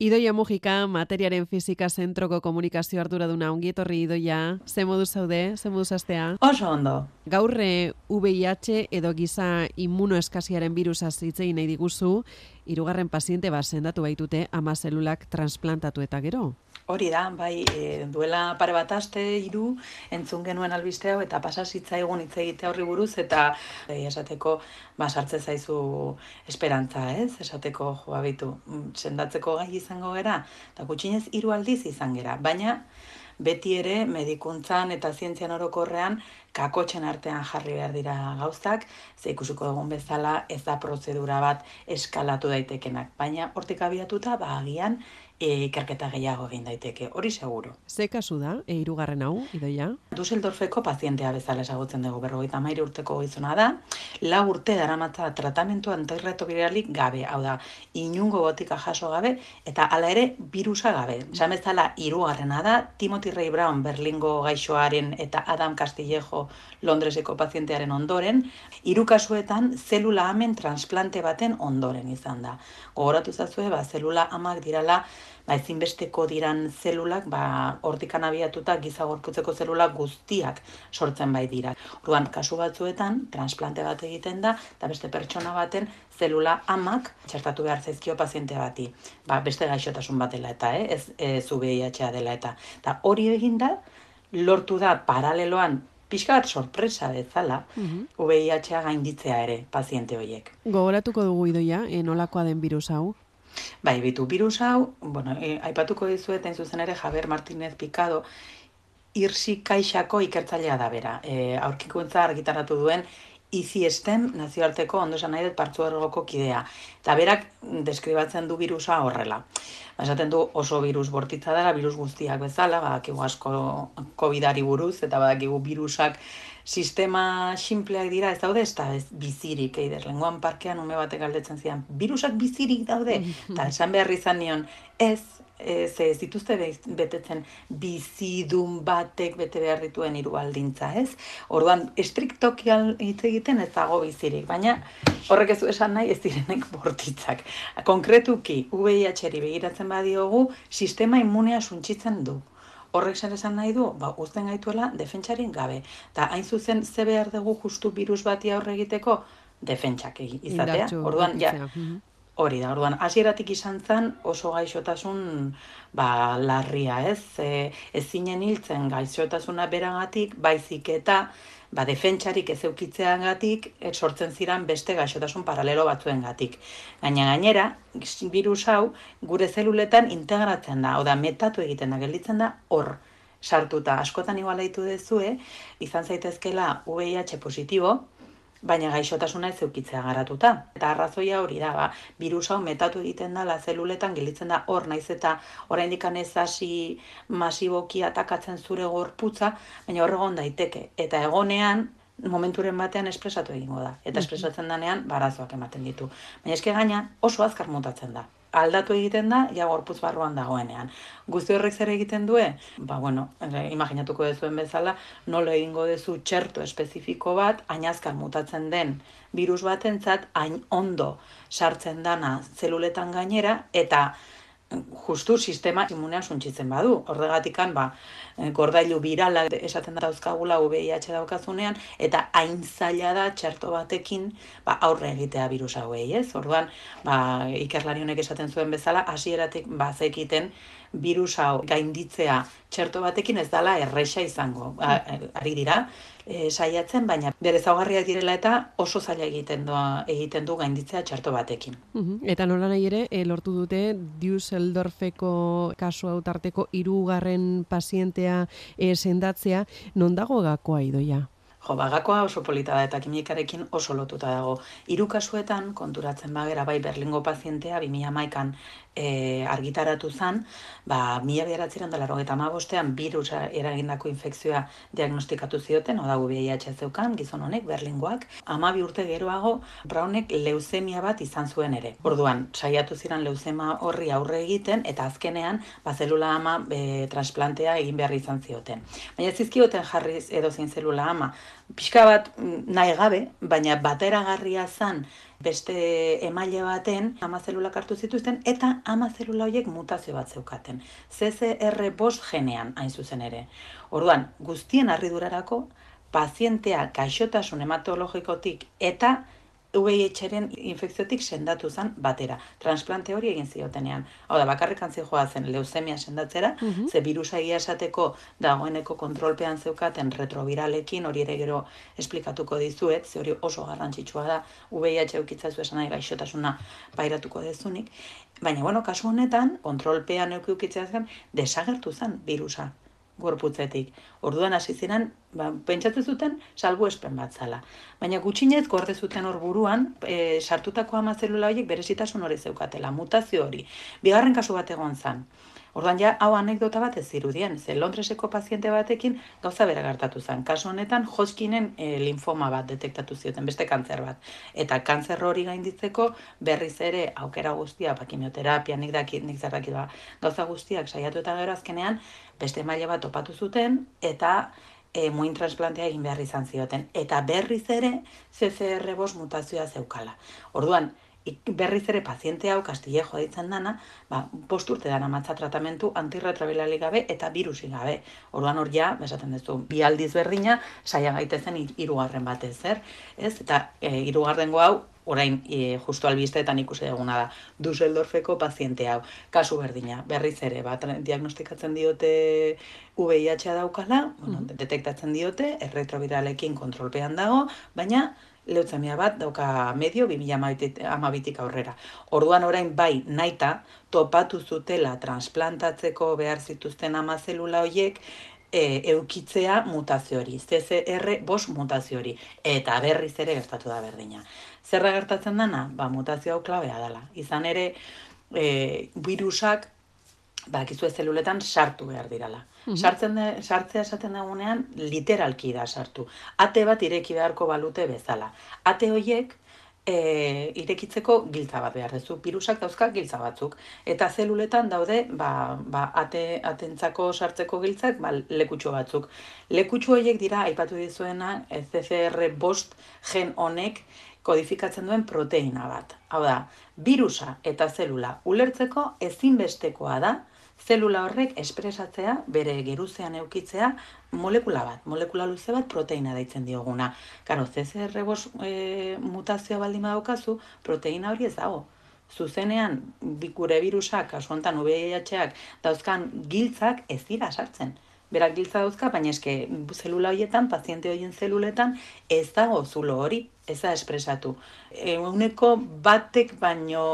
Idoia Mujika, materiaren fizika zentroko komunikazio arduraduna ongi etorri Idoia. Ze modu zaude, ze modu zastea? Oso ondo. Gaurre VIH edo giza immunoeskasiaren birusa zitzei nahi diguzu, hirugarren paziente bat sendatu baitute ama zelulak transplantatu eta gero. Hori da, bai, e, duela pare bat aste hiru entzun genuen albiste hau eta pasa zitzaigun hitz egite horri buruz eta e, esateko ba sartze zaizu esperantza, ez? Esateko jo abitu mm, sendatzeko gai izango gera eta gutxienez hiru aldiz izan gera, baina beti ere medikuntzan eta zientzian orokorrean kakotxen artean jarri behar dira gauzak, ze ikusiko dugun bezala ez da prozedura bat eskalatu daitekenak, baina hortik abiatuta ba agian e, ikerketa gehiago egin daiteke, hori seguru. Ze kasu da, e, irugarren hau, idoia? Dusseldorfeko pazientea bezala esagutzen dugu berrogeita maire urteko gizona da, la urte daramatza tratamentu antirretobiralik gabe, hau da, inungo botika jaso gabe, eta hala ere virusa gabe. Esan bezala, irugarrena da, Timothy Ray Brown Berlingo gaixoaren eta Adam Castillejo Londreseko pazientearen ondoren, hiru kasuetan zelula amen transplante baten ondoren izan da. Gogoratu zazue, ba, zelula amak dirala ba, ezinbesteko diran zelulak, ba, hortikan abiatuta gizagorputzeko zelulak guztiak sortzen bai dira. Orduan, kasu batzuetan, transplante bat egiten da, eta beste pertsona baten zelula amak txertatu behar zaizkio paziente bati. Ba, beste gaixotasun bat dela eta, eh? ez, ez UBIH dela eta. Eta hori eginda, lortu da paraleloan pixka bat sorpresa bezala, mm -hmm. VIH-a gainditzea ere paziente horiek. Gogoratuko dugu idoia, enolakoa den virus hau? Bai, bitu virus hau, bueno, e, aipatuko dizuet hain zuzen ere Javier Martínez Picado irsi kaixako ikertzailea da bera. E, aurkikuntza argitaratu duen iziesten nazioarteko ondo esan nahi dut partzu ergoko kidea. Eta berak deskribatzen du virusa horrela. Ba, esaten du oso virus bortitza dara, virus guztiak bezala, badakigu asko COVID-ari buruz, eta badakigu virusak sistema simpleak dira, ez daude, ez da ez bizirik, eider, lenguan parkean ume batek galdetzen zian, virusak bizirik daude, eta esan behar izan nion, ez, e, ze ez dituzte betetzen bizidun batek bete behar dituen hiru aldintza, ez? Orduan, estriktoki hitz egiten ez dago bizirik, baina horrek ez du esan nahi ez direnek bortitzak. Konkretuki, VIH-eri begiratzen badiogu, sistema immunea suntxitzen du. Horrek zer esan nahi du, ba, uzten gaituela defentsarin gabe. Ta hain zuzen ze behar dugu justu virus bati aurre egiteko, defentsak izatea. Orduan, ja. Hori da, orduan, hasieratik izan zen oso gaixotasun ba, larria, ez? E, ez zinen hiltzen gaixotasuna beragatik, baizik eta ba, defentsarik ez eukitzean gatik, sortzen ziren beste gaixotasun paralelo batzuen gatik. Gaina gainera, virus hau, gure zeluletan integratzen da, oda metatu egiten da, gelditzen da, hor sartuta. Askotan igualaitu dezue, izan zaitezkela VIH positibo, baina gaixotasuna ez eukitzea garatuta. Eta arrazoia hori da, ba, virus hau metatu egiten da, zeluletan gilitzen da hor naiz eta oraindik ez hasi masiboki atakatzen zure gorputza, baina horregon daiteke. Eta egonean, momenturen batean espresatu egingo da. Eta espresatzen danean, barazoak ematen ditu. Baina eske gaina oso azkar mutatzen da aldatu egiten da, ja gorputz barruan dagoenean. Guzti horrek zer egiten due? Ba, bueno, imaginatuko dezuen bezala, nola egingo dezu txerto espezifiko bat, ainazkan mutatzen den virus batentzat, hain ondo sartzen dana zeluletan gainera, eta justu sistema immunea suntzitzen badu. Horregatikan, ba, eh, gordailu birala esaten da dauzkagula VIH daukazunean, eta hain zaila da txerto batekin ba, aurre egitea virus hauei, ez? Orduan, ba, ikerlari honek esaten zuen bezala, hasieratik ba, zekiten virus hau gainditzea txerto batekin ez dala erresa izango. Ba, ari dira, e, saiatzen, baina bere zaugarriak direla eta oso zaila egiten du, egiten du gainditzea txarto batekin. Eta nola nahi ere, e, lortu dute Düsseldorfeko kasu hau tarteko irugarren pazientea e, sendatzea, non dago gakoa idoia? Jo, bagakoa oso polita da eta kimikarekin oso lotuta dago. Hiru kasuetan konturatzen bagera bai Berlingo pazientea 2011an e, argitaratu zen, ba, mila beratzen dela rogeta bostean virus eragindako infekzioa diagnostikatu zioten, oda VIH zeukan, gizon honek, berlingoak, ama urte geroago, braunek leuzemia bat izan zuen ere. Orduan, saiatu ziren leuzema horri aurre egiten, eta azkenean, ba, zelula ama e, transplantea egin behar izan zioten. Baina zizkioten jarriz edo zelula ama, pixka bat mm, nahi gabe, baina bateragarria zan beste emaile baten ama zelulak hartu zituzten eta ama zelula horiek mutazio bat zeukaten. CCR bost genean hain zuzen ere. Orduan, guztien harridurarako, pazientea gaixotasun hematologikotik eta VIH-ren infekziotik sendatu zen batera. Transplante hori egin ziotenean. Hau da, bakarrik antzi joa zen leusemia sendatzera, mm ze virusa egia esateko dagoeneko kontrolpean zeukaten retroviralekin, hori ere gero esplikatuko dizuet, ze hori oso garrantzitsua da, VIH eukitzazu esan nahi gaixotasuna pairatuko dezunik. Baina, bueno, kasu honetan, kontrolpean eukiukitzea zen, desagertu zen virusa gorputzetik. Orduan hasi ziren, ba, pentsatzen zuten salbu espen bat zala. Baina gutxinez gorde zuten hor buruan, e, sartutako ama zelula horiek berezitasun hori zeukatela, mutazio hori. Bigarren kasu bat egon zan. Orduan ja, hau anekdota bat ez zirudien, ze Londreseko paziente batekin gauza bera gertatu zen. Kasu honetan, Hodgkinen e, linfoma bat detektatu zioten, beste kantzer bat. Eta kantzer hori gainditzeko berriz ere aukera guztia, ba, kimioterapia, nik daki, nik zerraki ba, gauza guztiak saiatu eta gero azkenean, beste maila bat topatu zuten, eta e, muin transplantea egin behar izan zioten. Eta berriz ere, CCR5 mutazioa zeukala. Orduan, berriz ere paziente hau kastillejo ditzen dana, ba, post urte dana matza tratamentu antirretrovirali gabe eta virusi gabe. Orduan hor ja, besaten duzu, bi aldiz berdina, saia gaitezen hirugarren batez, zer? Ez? Eta e, hirugarrengo hau, orain e, justu albisteetan ikusi duguna da, Dusseldorfeko paziente hau, kasu berdina, berriz ere, bat diagnostikatzen diote VIH daukala, bueno, mm detektatzen diote, erretroviralekin kontrolpean dago, baina leutzemia bat dauka medio 2012tik aurrera. Orduan orain bai naita topatu zutela transplantatzeko behar zituzten ama zelula hoiek e, eukitzea mutazio hori, CCR bos mutazio hori, eta berriz ere gertatu da berdina. Zerra gertatzen dana? Ba, mutazio hau klabea dela. Izan ere, e, virusak ba, ez zeluletan sartu behar dirala. Mhm. Sartzen de, sartzea esaten dagunean, literalki da sartu. Ate bat ireki beharko balute bezala. Ate horiek, e, irekitzeko giltza bat behar dezu. Pirusak dauzka giltza batzuk. Eta zeluletan daude, ba, ba, ate, atentzako sartzeko giltzak, ba, lekutxo batzuk. Lekutxo horiek dira, aipatu dizuena, CCR bost gen honek, kodifikatzen duen proteina bat. Hau da, virusa eta zelula ulertzeko ezinbestekoa da, zelula horrek espresatzea, bere geruzean eukitzea, molekula bat, molekula luze bat proteina daitzen dioguna. Karo, CCR5 e, mutazioa baldin badaukazu, proteina hori ez dago. Zuzenean, bikure virusak, kasu honetan VIH-ak, dauzkan giltzak ez dira sartzen berak giltza dauzka, baina eske zelula horietan, paziente horien zeluletan, ez dago zulo hori, ez da espresatu. Eguneko batek baino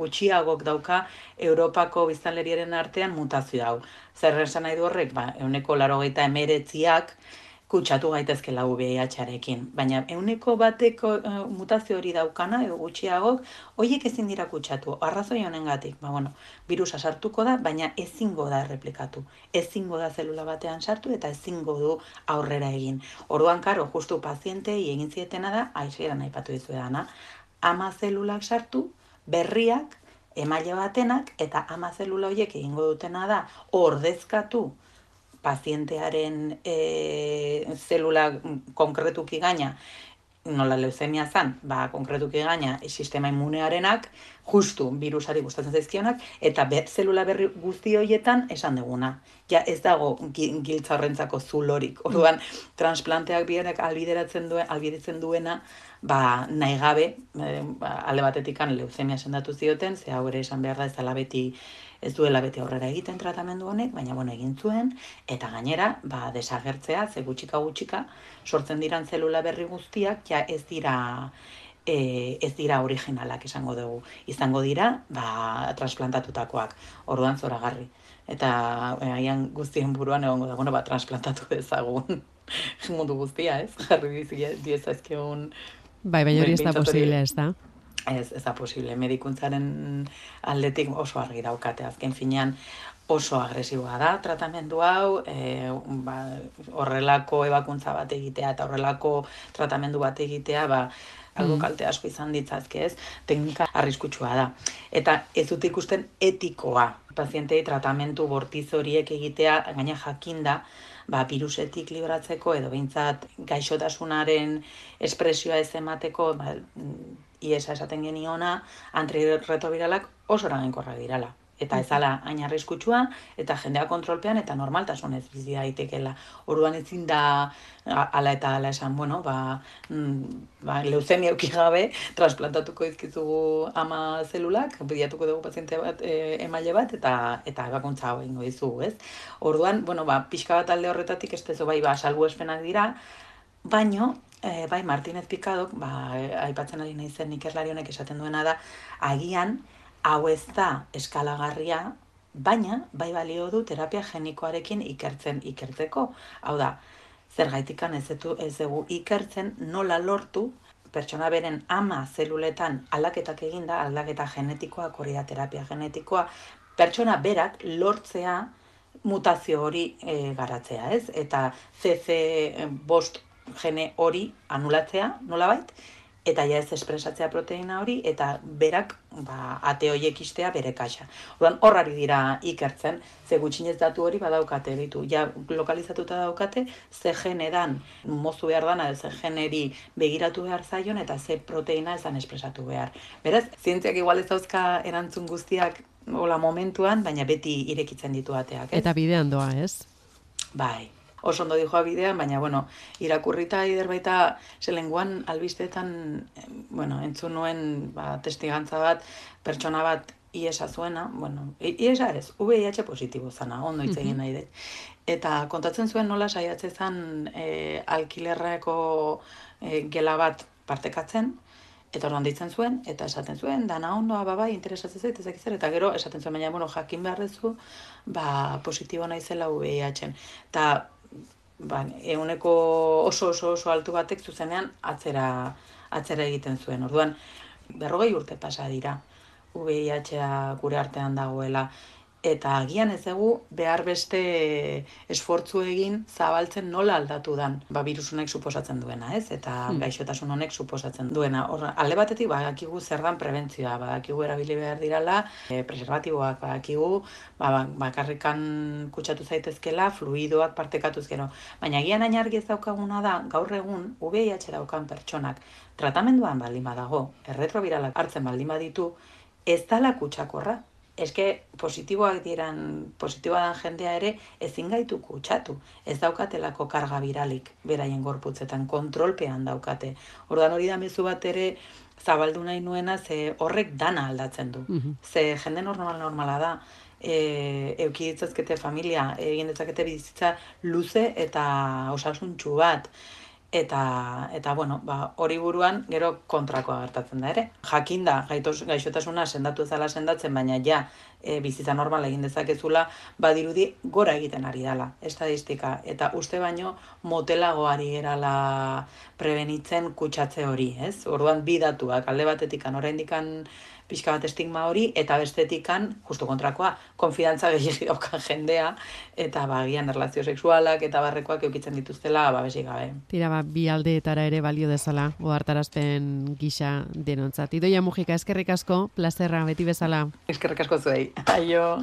gutxiagok dauka Europako biztanleriaren artean mutazio hau. Zer esan nahi du horrek, ba, eguneko laro emeretziak, kutsatu gaitezke lau VIH-arekin. Baina euneko bateko uh, mutazio hori daukana, edo gutxiagok, horiek ezin dira kutsatu. Arrazoi honengatik, ba, bueno, virusa sartuko da, baina ezingo da erreplikatu. Ezingo da zelula batean sartu eta ezingo du aurrera egin. Orduan, karo, justu pazientei egin zietena da, aizieran aipatu dizu edana, ama zelulak sartu, berriak, emaile batenak, eta ama zelula horiek egingo dutena da, ordezkatu, pazientearen e, zelula konkretuki gaina, nola leuzemia zan, ba, konkretuki gaina sistema immunearenak, justu virusari gustatzen zaizkionak, eta ber, zelula berri guzti horietan esan duguna. Ja ez dago giltza horrentzako zulorik. Orduan, transplanteak bierak albideratzen duen, albideratzen duena, ba, nahi gabe, e, ba, alde batetikan leuzemia sendatu zioten, ze hau ere esan behar da ez dela beti ez duela bete aurrera egiten tratamendu honek, baina bueno, egin zuen, eta gainera, ba, desagertzea, ze gutxika gutxika, sortzen diran zelula berri guztiak, ja ez dira e, ez dira originalak esango dugu. Izango dira, ba, transplantatutakoak, orduan zoragarri. Eta e, haian guztien buruan egongo da, bueno, ba, transplantatu dezagun mundu guztia, ez? Jarri diezazkeun... Bai, bai, hori ez da posible, ez da? ez, ez da posible. Medikuntzaren aldetik oso argi daukate, azken finean oso agresiboa da tratamendu hau, e, ba, horrelako ebakuntza bat egitea eta horrelako tratamendu bat egitea, ba, algo mm. kalte asko izan ditzazke ez, teknika arriskutsua da. Eta ez dut ikusten etikoa, pazientei tratamentu bortiz horiek egitea, gaina jakinda, ba, virusetik libratzeko edo behintzat gaixotasunaren espresioa ez emateko ba, iesa esaten geniona, antiretroviralak oso eraginkorra dirala eta ezala hain arriskutsua eta jendea kontrolpean eta normaltasunez bizi daitekela. Orduan ezin da ala eta ala esan, bueno, ba, mm, ba leucemia uki gabe trasplantatuko dizkizugu ama zelulak, bilatuko dugu paziente bat, e, emaile bat eta eta ebakuntza hau eingo dizugu, ez? Orduan, bueno, ba pixka bat alde horretatik ez dezu bai ba salbuespenak dira, baino E, bai, Martinez Pikadok, ba, aipatzen ari nahi zen ikerlari honek esaten duena da, agian, hau ez da eskalagarria, baina bai balio du terapia genikoarekin ikertzen ikertzeko. Hau da, zer gaitikan ez, etu, ez dugu ikertzen nola lortu pertsona beren ama zeluletan aldaketak eginda, aldaketa genetikoa, koria terapia genetikoa, pertsona berak lortzea mutazio hori e, garatzea, ez? Eta CC bost gene hori anulatzea, nola bait, eta ja ez espresatzea proteina hori, eta berak ba, ate horiek istea bere kaxa. Orduan, horrari dira ikertzen, ze gutxinez datu hori badaukate ditu. Ja, lokalizatuta daukate, ze edan mozu behar dana, ze generi begiratu behar zaion, eta ze proteina ezan espresatu behar. Beraz, zientziak igual ez dauzka erantzun guztiak hola momentuan, baina beti irekitzen ditu ateak. Eta bidean doa, ez? Bai, oso ondo dijoa bidean, baina, bueno, irakurrita ider baita zelenguan albistetan, bueno, entzun nuen ba, testigantza bat, pertsona bat iesa zuena, bueno, iesa ez, VIH positibo zana, ondo hitz egin nahi dut. Eta kontatzen zuen nola saiatzen zen e, alkilerreko e, gela bat partekatzen, eta orduan ditzen zuen, eta esaten zuen, dana ondoa, ba, bai, interesatzen zait, ezak eta gero esaten zuen, baina, bueno, jakin behar dezu, ba, positibo naizela VIH-en. Eta ba, euneko oso oso oso altu batek zuzenean atzera, atzera egiten zuen. Orduan, berrogei urte pasa dira, VIH-a gure artean dagoela, eta agian ez dugu behar beste esfortzu egin zabaltzen nola aldatu dan ba, virusunek suposatzen duena, ez? Eta hmm. gaixotasun honek suposatzen duena. Hor, alde batetik, badakigu zer dan prebentzioa, badakigu erabili behar dirala, e, preservatiboak badakigu, ba, ba, bakarrikan kutsatu zaitezkela, fluidoak partekatuz gero. Baina agian ainargi ez daukaguna da, gaur egun, VIH daukan pertsonak, tratamenduan baldin badago, erretroviralak hartzen baldin baditu, ez dala kutsakorra, eske positiboak diran, positiboa dan jendea ere, ezin gaitu kutsatu. Ez daukatelako karga viralik, beraien gorputzetan, kontrolpean daukate. Ordan hori da mezu bat ere, zabaldu nahi nuena, ze horrek dana aldatzen du. Mm Ze jende normal normala da, e, euki ditzazkete familia, egin ditzakete bizitza luze eta osasuntxu bat eta eta bueno, ba, hori buruan gero kontrakoa gertatzen da ere. Jakinda gaitos gaixotasuna sendatu ezala sendatzen, baina ja e, bizitza normal egin dezakezula, badirudi gora egiten ari dela estadistika eta uste baino motelagoari erala prebenitzen kutsatze hori, ez? Orduan bi datuak alde batetik oraindikan pixka bat estigma hori, eta bestetikan, justu kontrakoa, konfidantza gehiagi daukan jendea, eta bagian erlazio sexualak eta barrekoak eukitzen dituztela, ba, besik gabe. Tira, ba, bi aldeetara ere balio dezala, oartarazten gisa denontzat. Idoia Mujika, eskerrik asko, plazerra, beti bezala. Eskerrik asko zuei. Aio.